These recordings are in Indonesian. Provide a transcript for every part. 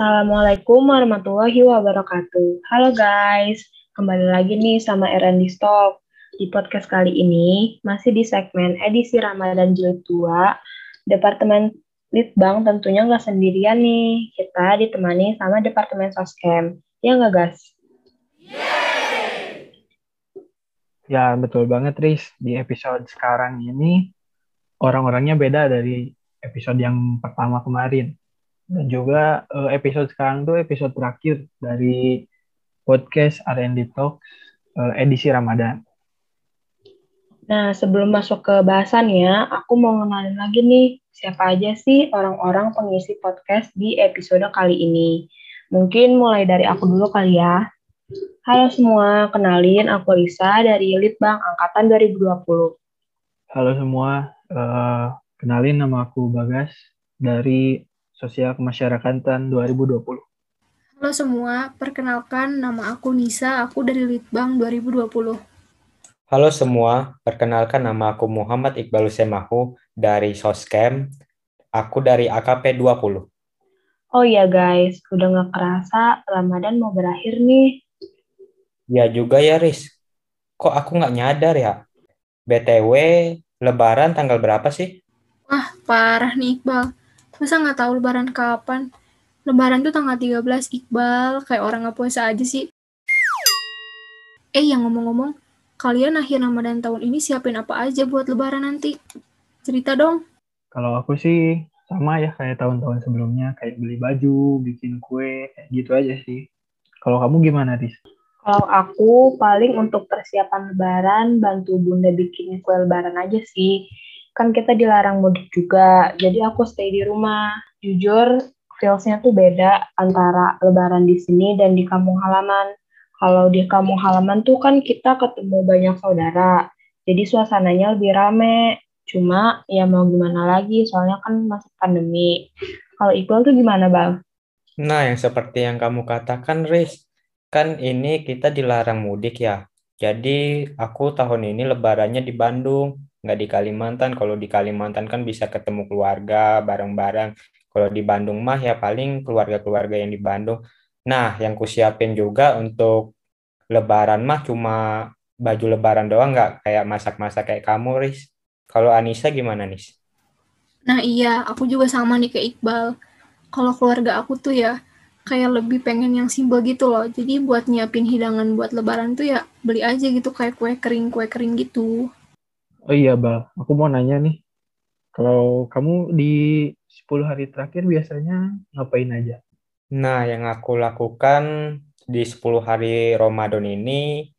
Assalamualaikum warahmatullahi wabarakatuh. Halo guys, kembali lagi nih sama R&D Stock. Di podcast kali ini, masih di segmen edisi Ramadan Jilid 2, Departemen Litbang tentunya nggak sendirian nih. Kita ditemani sama Departemen Soskem. Ya nggak, guys? Ya, betul banget, Riz. Di episode sekarang ini, orang-orangnya beda dari episode yang pertama kemarin. Dan juga uh, episode sekarang tuh episode terakhir dari podcast R&D Talks uh, edisi Ramadan. Nah, sebelum masuk ke bahasannya, aku mau ngenalin lagi nih, siapa aja sih orang-orang pengisi podcast di episode kali ini. Mungkin mulai dari aku dulu kali ya. Halo semua, kenalin aku Lisa dari Litbang Angkatan 2020. Halo semua, uh, kenalin nama aku Bagas dari Sosial Kemasyarakatan 2020. Halo semua, perkenalkan nama aku Nisa, aku dari Litbang 2020. Halo semua, perkenalkan nama aku Muhammad Iqbal Semahu dari Soskem, aku dari AKP 20. Oh iya guys, udah gak kerasa Ramadan mau berakhir nih. Ya juga ya Riz, kok aku gak nyadar ya? BTW, Lebaran tanggal berapa sih? Wah, parah nih Iqbal. Masa nggak tahu lebaran kapan? Lebaran tuh tanggal 13 Iqbal, kayak orang nggak puasa aja sih. Eh, yang ngomong-ngomong, kalian akhir Ramadan tahun ini siapin apa aja buat lebaran nanti? Cerita dong. Kalau aku sih sama ya kayak tahun-tahun sebelumnya, kayak beli baju, bikin kue, kayak gitu aja sih. Kalau kamu gimana, Riz? Kalau aku paling untuk persiapan lebaran, bantu bunda bikin kue lebaran aja sih kan kita dilarang mudik juga, jadi aku stay di rumah. Jujur, feelsnya tuh beda antara lebaran di sini dan di kampung halaman. Kalau di kampung halaman tuh kan kita ketemu banyak saudara, jadi suasananya lebih rame. Cuma ya mau gimana lagi, soalnya kan masih pandemi. Kalau Iqbal tuh gimana, Bang? Nah, yang seperti yang kamu katakan, Riz, kan ini kita dilarang mudik ya. Jadi aku tahun ini lebarannya di Bandung nggak di Kalimantan. Kalau di Kalimantan kan bisa ketemu keluarga bareng-bareng. Kalau di Bandung mah ya paling keluarga-keluarga yang di Bandung. Nah, yang kusiapin juga untuk Lebaran mah cuma baju Lebaran doang nggak kayak masak-masak kayak kamu, Riz. Kalau Anissa gimana, Nis? Nah iya, aku juga sama nih kayak Iqbal. Kalau keluarga aku tuh ya kayak lebih pengen yang simpel gitu loh. Jadi buat nyiapin hidangan buat lebaran tuh ya beli aja gitu kayak kue kering, kue kering gitu. Oh iya, Bal. Aku mau nanya nih. Kalau kamu di 10 hari terakhir biasanya ngapain aja? Nah, yang aku lakukan di 10 hari Ramadan ini,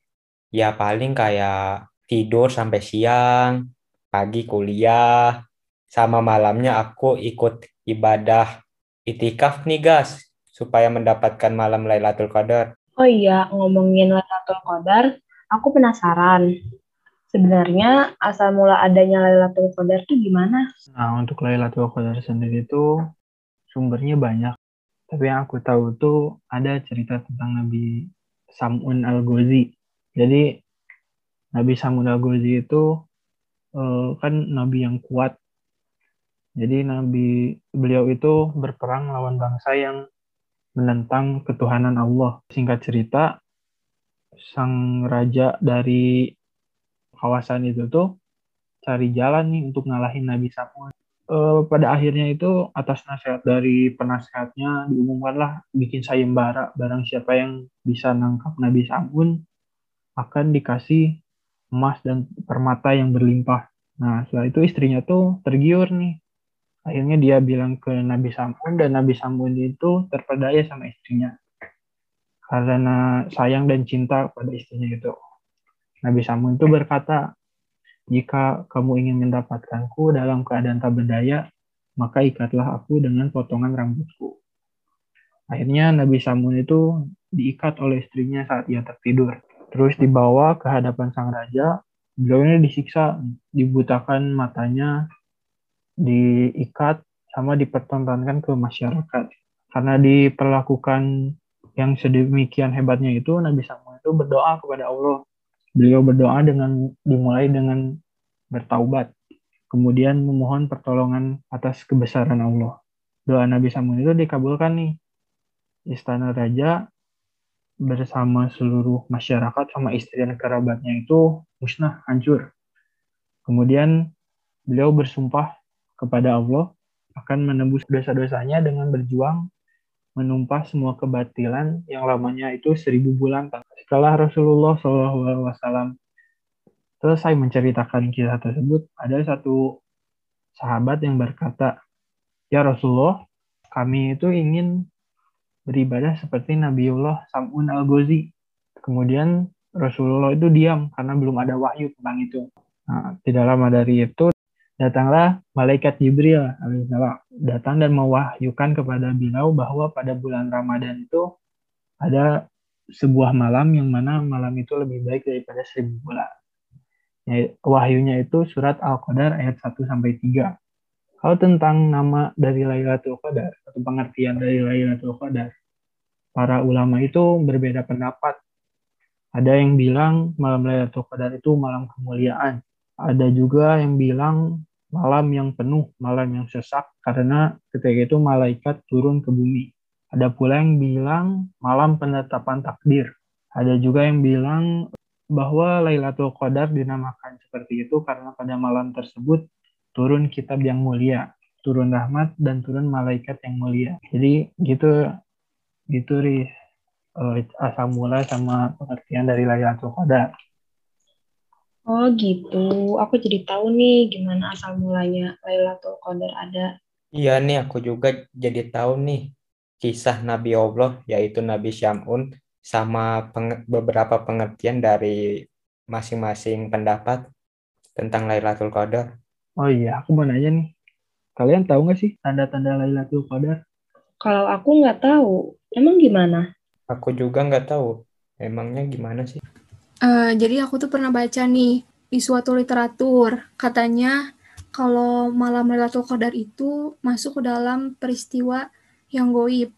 ya paling kayak tidur sampai siang, pagi kuliah, sama malamnya aku ikut ibadah itikaf nih, guys, supaya mendapatkan malam Lailatul Qadar. Oh iya, ngomongin Lailatul Qadar, aku penasaran sebenarnya asal mula adanya Lailatul Qadar itu gimana? Nah, untuk Lailatul Qadar sendiri itu sumbernya banyak. Tapi yang aku tahu tuh ada cerita tentang Nabi Samun Al-Ghazi. Jadi Nabi Samun Al-Ghazi itu uh, kan nabi yang kuat. Jadi nabi beliau itu berperang lawan bangsa yang menentang ketuhanan Allah. Singkat cerita, sang raja dari kawasan itu tuh cari jalan nih untuk ngalahin Nabi Samun. E, pada akhirnya itu atas nasihat dari penasehatnya diumumkanlah bikin sayembara barang siapa yang bisa nangkap Nabi Samun akan dikasih emas dan permata yang berlimpah. Nah setelah itu istrinya tuh tergiur nih. Akhirnya dia bilang ke Nabi Samun dan Nabi Samun itu terpedaya sama istrinya. Karena sayang dan cinta pada istrinya itu. Nabi Samun itu berkata, jika kamu ingin mendapatkanku dalam keadaan tak berdaya, maka ikatlah aku dengan potongan rambutku. Akhirnya Nabi Samun itu diikat oleh istrinya saat ia tertidur. Terus dibawa ke hadapan sang raja, beliau ini disiksa, dibutakan matanya, diikat, sama dipertontonkan ke masyarakat. Karena diperlakukan yang sedemikian hebatnya itu, Nabi Samun itu berdoa kepada Allah Beliau berdoa dengan dimulai dengan bertaubat, kemudian memohon pertolongan atas kebesaran Allah. Doa Nabi Samun itu dikabulkan nih. istana raja bersama seluruh masyarakat sama istri dan kerabatnya itu musnah, hancur. Kemudian beliau bersumpah kepada Allah akan menembus dosa-dosanya dengan berjuang menumpah semua kebatilan yang lamanya itu seribu bulan. Setelah Rasulullah SAW selesai menceritakan kisah tersebut, ada satu sahabat yang berkata, Ya Rasulullah, kami itu ingin beribadah seperti Nabiullah Sam'un al-Ghazi. Kemudian Rasulullah itu diam karena belum ada wahyu tentang itu. Nah, tidak lama dari itu datanglah malaikat Jibril alaihissalam datang dan mewahyukan kepada beliau bahwa pada bulan Ramadan itu ada sebuah malam yang mana malam itu lebih baik daripada seribu bulan. Ya, wahyunya itu surat Al-Qadar ayat 1 sampai 3. Kalau tentang nama dari Lailatul Qadar atau pengertian dari Lailatul Qadar, para ulama itu berbeda pendapat. Ada yang bilang malam Lailatul Qadar itu malam kemuliaan. Ada juga yang bilang malam yang penuh, malam yang sesak karena ketika itu malaikat turun ke bumi. Ada pula yang bilang malam penetapan takdir. Ada juga yang bilang bahwa Lailatul Qadar dinamakan seperti itu karena pada malam tersebut turun kitab yang mulia, turun rahmat dan turun malaikat yang mulia. Jadi gitu gitu ri eh, asal mula sama pengertian dari Lailatul Qadar. Oh gitu, aku jadi tahu nih gimana asal mulanya Lailatul Qadar ada. Iya nih, aku juga jadi tahu nih kisah Nabi Allah, yaitu Nabi Syamun sama peng beberapa pengertian dari masing-masing pendapat tentang Lailatul Qadar. Oh iya, aku mau nanya nih. Kalian tahu nggak sih tanda-tanda Lailatul Qadar? Kalau aku nggak tahu, emang gimana? Aku juga nggak tahu. Emangnya gimana sih? Uh, jadi aku tuh pernah baca nih di suatu literatur, katanya kalau malam Lailatul Qadar itu masuk ke dalam peristiwa yang goib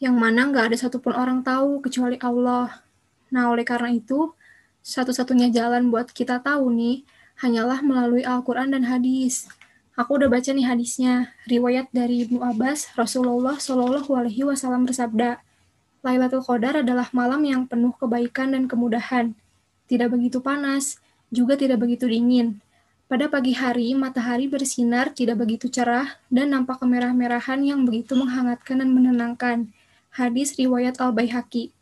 yang mana nggak ada satupun orang tahu kecuali Allah. Nah, oleh karena itu, satu-satunya jalan buat kita tahu nih, hanyalah melalui Al-Quran dan hadis. Aku udah baca nih hadisnya, riwayat dari Ibnu Abbas, Rasulullah Shallallahu Alaihi Wasallam bersabda, Lailatul Qadar adalah malam yang penuh kebaikan dan kemudahan. Tidak begitu panas, juga tidak begitu dingin. Pada pagi hari, matahari bersinar tidak begitu cerah dan nampak kemerah-merahan yang begitu menghangatkan dan menenangkan hadis riwayat Al-Baihaqi.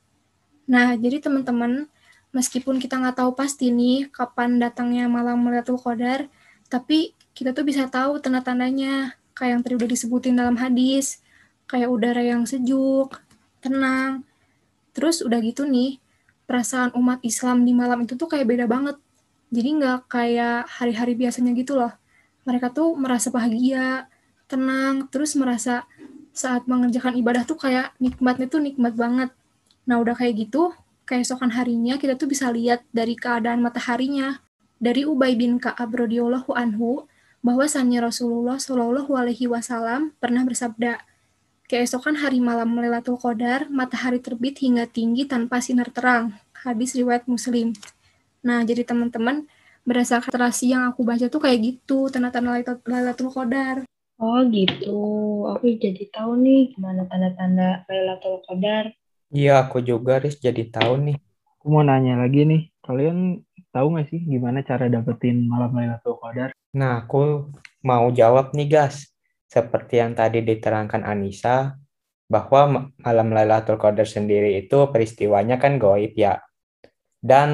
Nah, jadi teman-teman, meskipun kita nggak tahu pasti nih kapan datangnya malam Lailatul Qadar, tapi kita tuh bisa tahu tanda-tandanya, kayak yang tadi udah disebutin dalam hadis, kayak udara yang sejuk, tenang. Terus udah gitu nih, perasaan umat Islam di malam itu tuh kayak beda banget. Jadi nggak kayak hari-hari biasanya gitu loh. Mereka tuh merasa bahagia, tenang, terus merasa saat mengerjakan ibadah tuh kayak nikmatnya tuh nikmat banget. Nah udah kayak gitu, keesokan harinya kita tuh bisa lihat dari keadaan mataharinya. Dari Ubay bin Ka'ab radhiyallahu anhu, bahwasannya Rasulullah Shallallahu alaihi wasallam pernah bersabda, keesokan hari malam Lailatul Qadar, matahari terbit hingga tinggi tanpa sinar terang. Hadis riwayat Muslim. Nah, jadi teman-teman, berdasarkan terasi yang aku baca tuh kayak gitu, tanda-tanda Lailatul Qadar. Oh gitu, aku jadi tahu nih gimana tanda-tanda Lailatul Qadar. Iya, aku juga Riz jadi tahu nih. Aku mau nanya lagi nih, kalian tahu nggak sih gimana cara dapetin malam Lailatul Qadar? Nah, aku mau jawab nih, guys. Seperti yang tadi diterangkan Anissa, bahwa malam Lailatul Qadar sendiri itu peristiwanya kan goib ya dan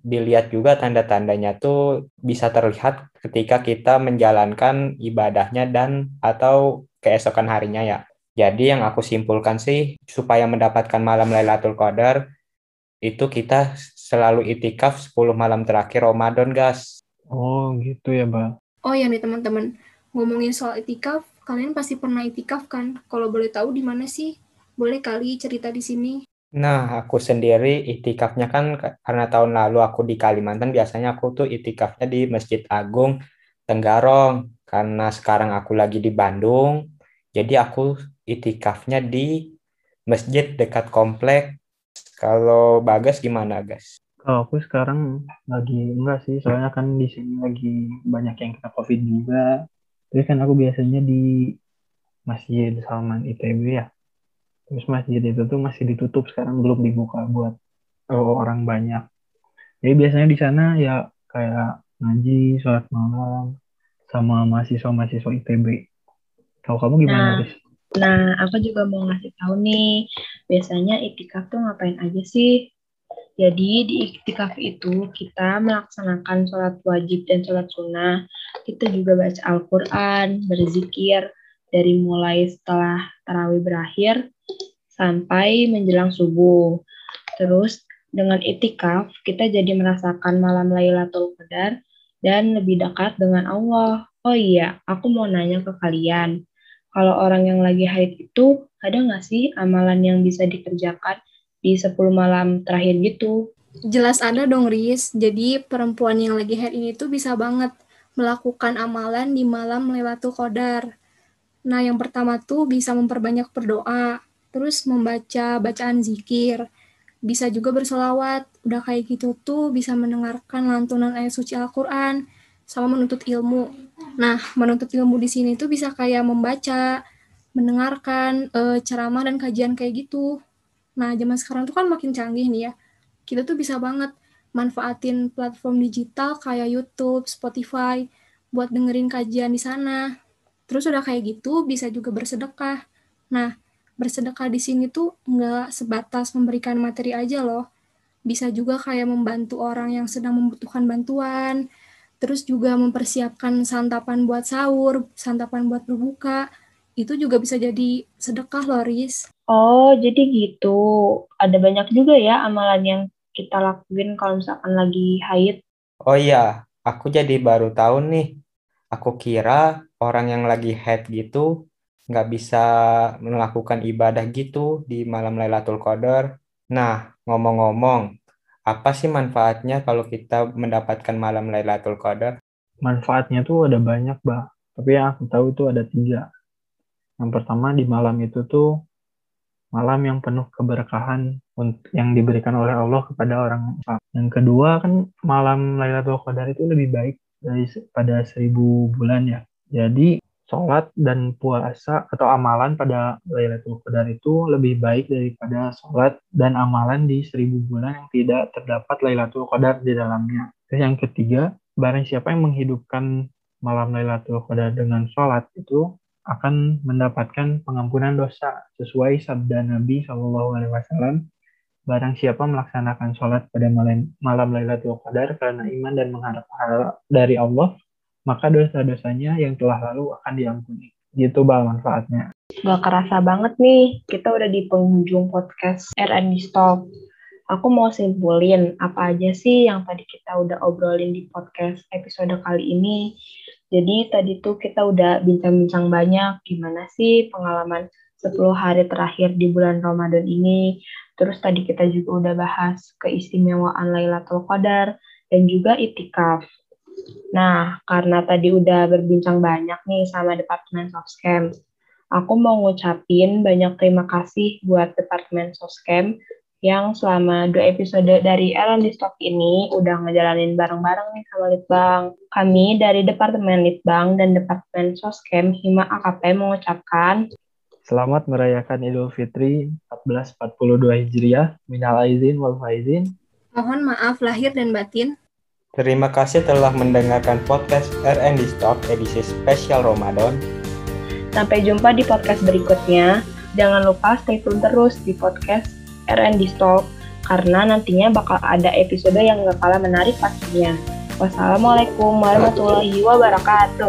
dilihat juga tanda-tandanya tuh bisa terlihat ketika kita menjalankan ibadahnya dan atau keesokan harinya ya. Jadi yang aku simpulkan sih supaya mendapatkan malam Lailatul Qadar itu kita selalu itikaf 10 malam terakhir Ramadan, guys. Oh, gitu ya, Bang. Oh ya nih teman-teman, ngomongin soal itikaf, kalian pasti pernah itikaf kan? Kalau boleh tahu di mana sih? Boleh kali cerita di sini? Nah, aku sendiri itikafnya kan karena tahun lalu aku di Kalimantan, biasanya aku tuh itikafnya di Masjid Agung Tenggarong. Karena sekarang aku lagi di Bandung, jadi aku itikafnya di masjid dekat komplek. Kalau Bagas gimana, Gas? Kalau aku sekarang lagi enggak sih, soalnya kan di sini lagi banyak yang kena COVID juga. Jadi kan aku biasanya di Masjid Salman ITB ya. Terus masjid itu tuh masih ditutup sekarang belum dibuka buat oh, orang banyak. Jadi biasanya di sana ya kayak ngaji, sholat malam, sama mahasiswa-mahasiswa ITB. Kalau kamu gimana, Nah, Riz? Nah, aku juga mau ngasih tahu nih, biasanya itikaf tuh ngapain aja sih? Jadi di iktikaf itu kita melaksanakan sholat wajib dan sholat sunnah. Kita juga baca Al-Quran, berzikir dari mulai setelah tarawih berakhir sampai menjelang subuh. Terus dengan itikaf kita jadi merasakan malam Lailatul Qadar dan lebih dekat dengan Allah. Oh iya, aku mau nanya ke kalian. Kalau orang yang lagi haid itu, ada nggak sih amalan yang bisa dikerjakan di 10 malam terakhir gitu? Jelas ada dong, Riz. Jadi perempuan yang lagi haid ini tuh bisa banget melakukan amalan di malam Lailatul Qadar. Nah, yang pertama tuh bisa memperbanyak berdoa, terus membaca bacaan zikir, bisa juga bersolawat. Udah kayak gitu tuh bisa mendengarkan lantunan ayat suci Al-Quran, sama menuntut ilmu. Nah, menuntut ilmu di sini tuh bisa kayak membaca, mendengarkan eh, ceramah dan kajian kayak gitu. Nah, zaman sekarang tuh kan makin canggih nih ya. Kita tuh bisa banget manfaatin platform digital kayak YouTube, Spotify buat dengerin kajian di sana. Terus udah kayak gitu bisa juga bersedekah. Nah, bersedekah di sini tuh nggak sebatas memberikan materi aja loh. Bisa juga kayak membantu orang yang sedang membutuhkan bantuan. Terus juga mempersiapkan santapan buat sahur, santapan buat berbuka. Itu juga bisa jadi sedekah loh, Riz. Oh, jadi gitu. Ada banyak juga ya amalan yang kita lakuin kalau misalkan lagi haid. Oh iya, aku jadi baru tahu nih. Aku kira orang yang lagi haid gitu nggak bisa melakukan ibadah gitu di malam Lailatul Qadar. Nah, ngomong-ngomong, apa sih manfaatnya kalau kita mendapatkan malam Lailatul Qadar? Manfaatnya tuh ada banyak, Bah. Tapi yang aku tahu tuh ada tiga. Yang pertama di malam itu tuh malam yang penuh keberkahan yang diberikan oleh Allah kepada orang Islam. Yang kedua kan malam Lailatul Qadar itu lebih baik dari se- pada seribu bulan ya. Jadi sholat dan puasa atau amalan pada Lailatul Qadar itu lebih baik daripada sholat dan amalan di seribu bulan yang tidak terdapat Lailatul Qadar di dalamnya. Terus yang ketiga, barang siapa yang menghidupkan malam Lailatul Qadar dengan sholat itu akan mendapatkan pengampunan dosa sesuai sabda Nabi Shallallahu Alaihi Wasallam. Barang siapa melaksanakan sholat pada malam, malam Lailatul Qadar karena iman dan mengharap dari Allah, maka dosa-dosanya yang telah lalu akan diampuni. Gitu bal manfaatnya. Gak kerasa banget nih, kita udah di penghujung podcast R&D Stop. Aku mau simpulin apa aja sih yang tadi kita udah obrolin di podcast episode kali ini. Jadi tadi tuh kita udah bincang-bincang banyak gimana sih pengalaman 10 hari terakhir di bulan Ramadan ini. Terus tadi kita juga udah bahas keistimewaan Lailatul Qadar dan juga itikaf. Nah, karena tadi udah berbincang banyak nih sama Departemen Soscam, aku mau ngucapin banyak terima kasih buat Departemen Soscam yang selama dua episode dari Ellen di Stock ini udah ngejalanin bareng-bareng nih sama Litbang. Kami dari Departemen Litbang dan Departemen Soscam Hima AKP mengucapkan Selamat merayakan Idul Fitri 1442 Hijriah. Minal aizin wal faizin. Mohon maaf lahir dan batin. Terima kasih telah mendengarkan podcast R&D Stock edisi spesial Ramadan. sampai jumpa di podcast berikutnya. Jangan lupa stay tune terus di podcast R&D Stock karena nantinya bakal ada episode yang gak kalah menarik pastinya. Wassalamualaikum warahmatullahi wabarakatuh.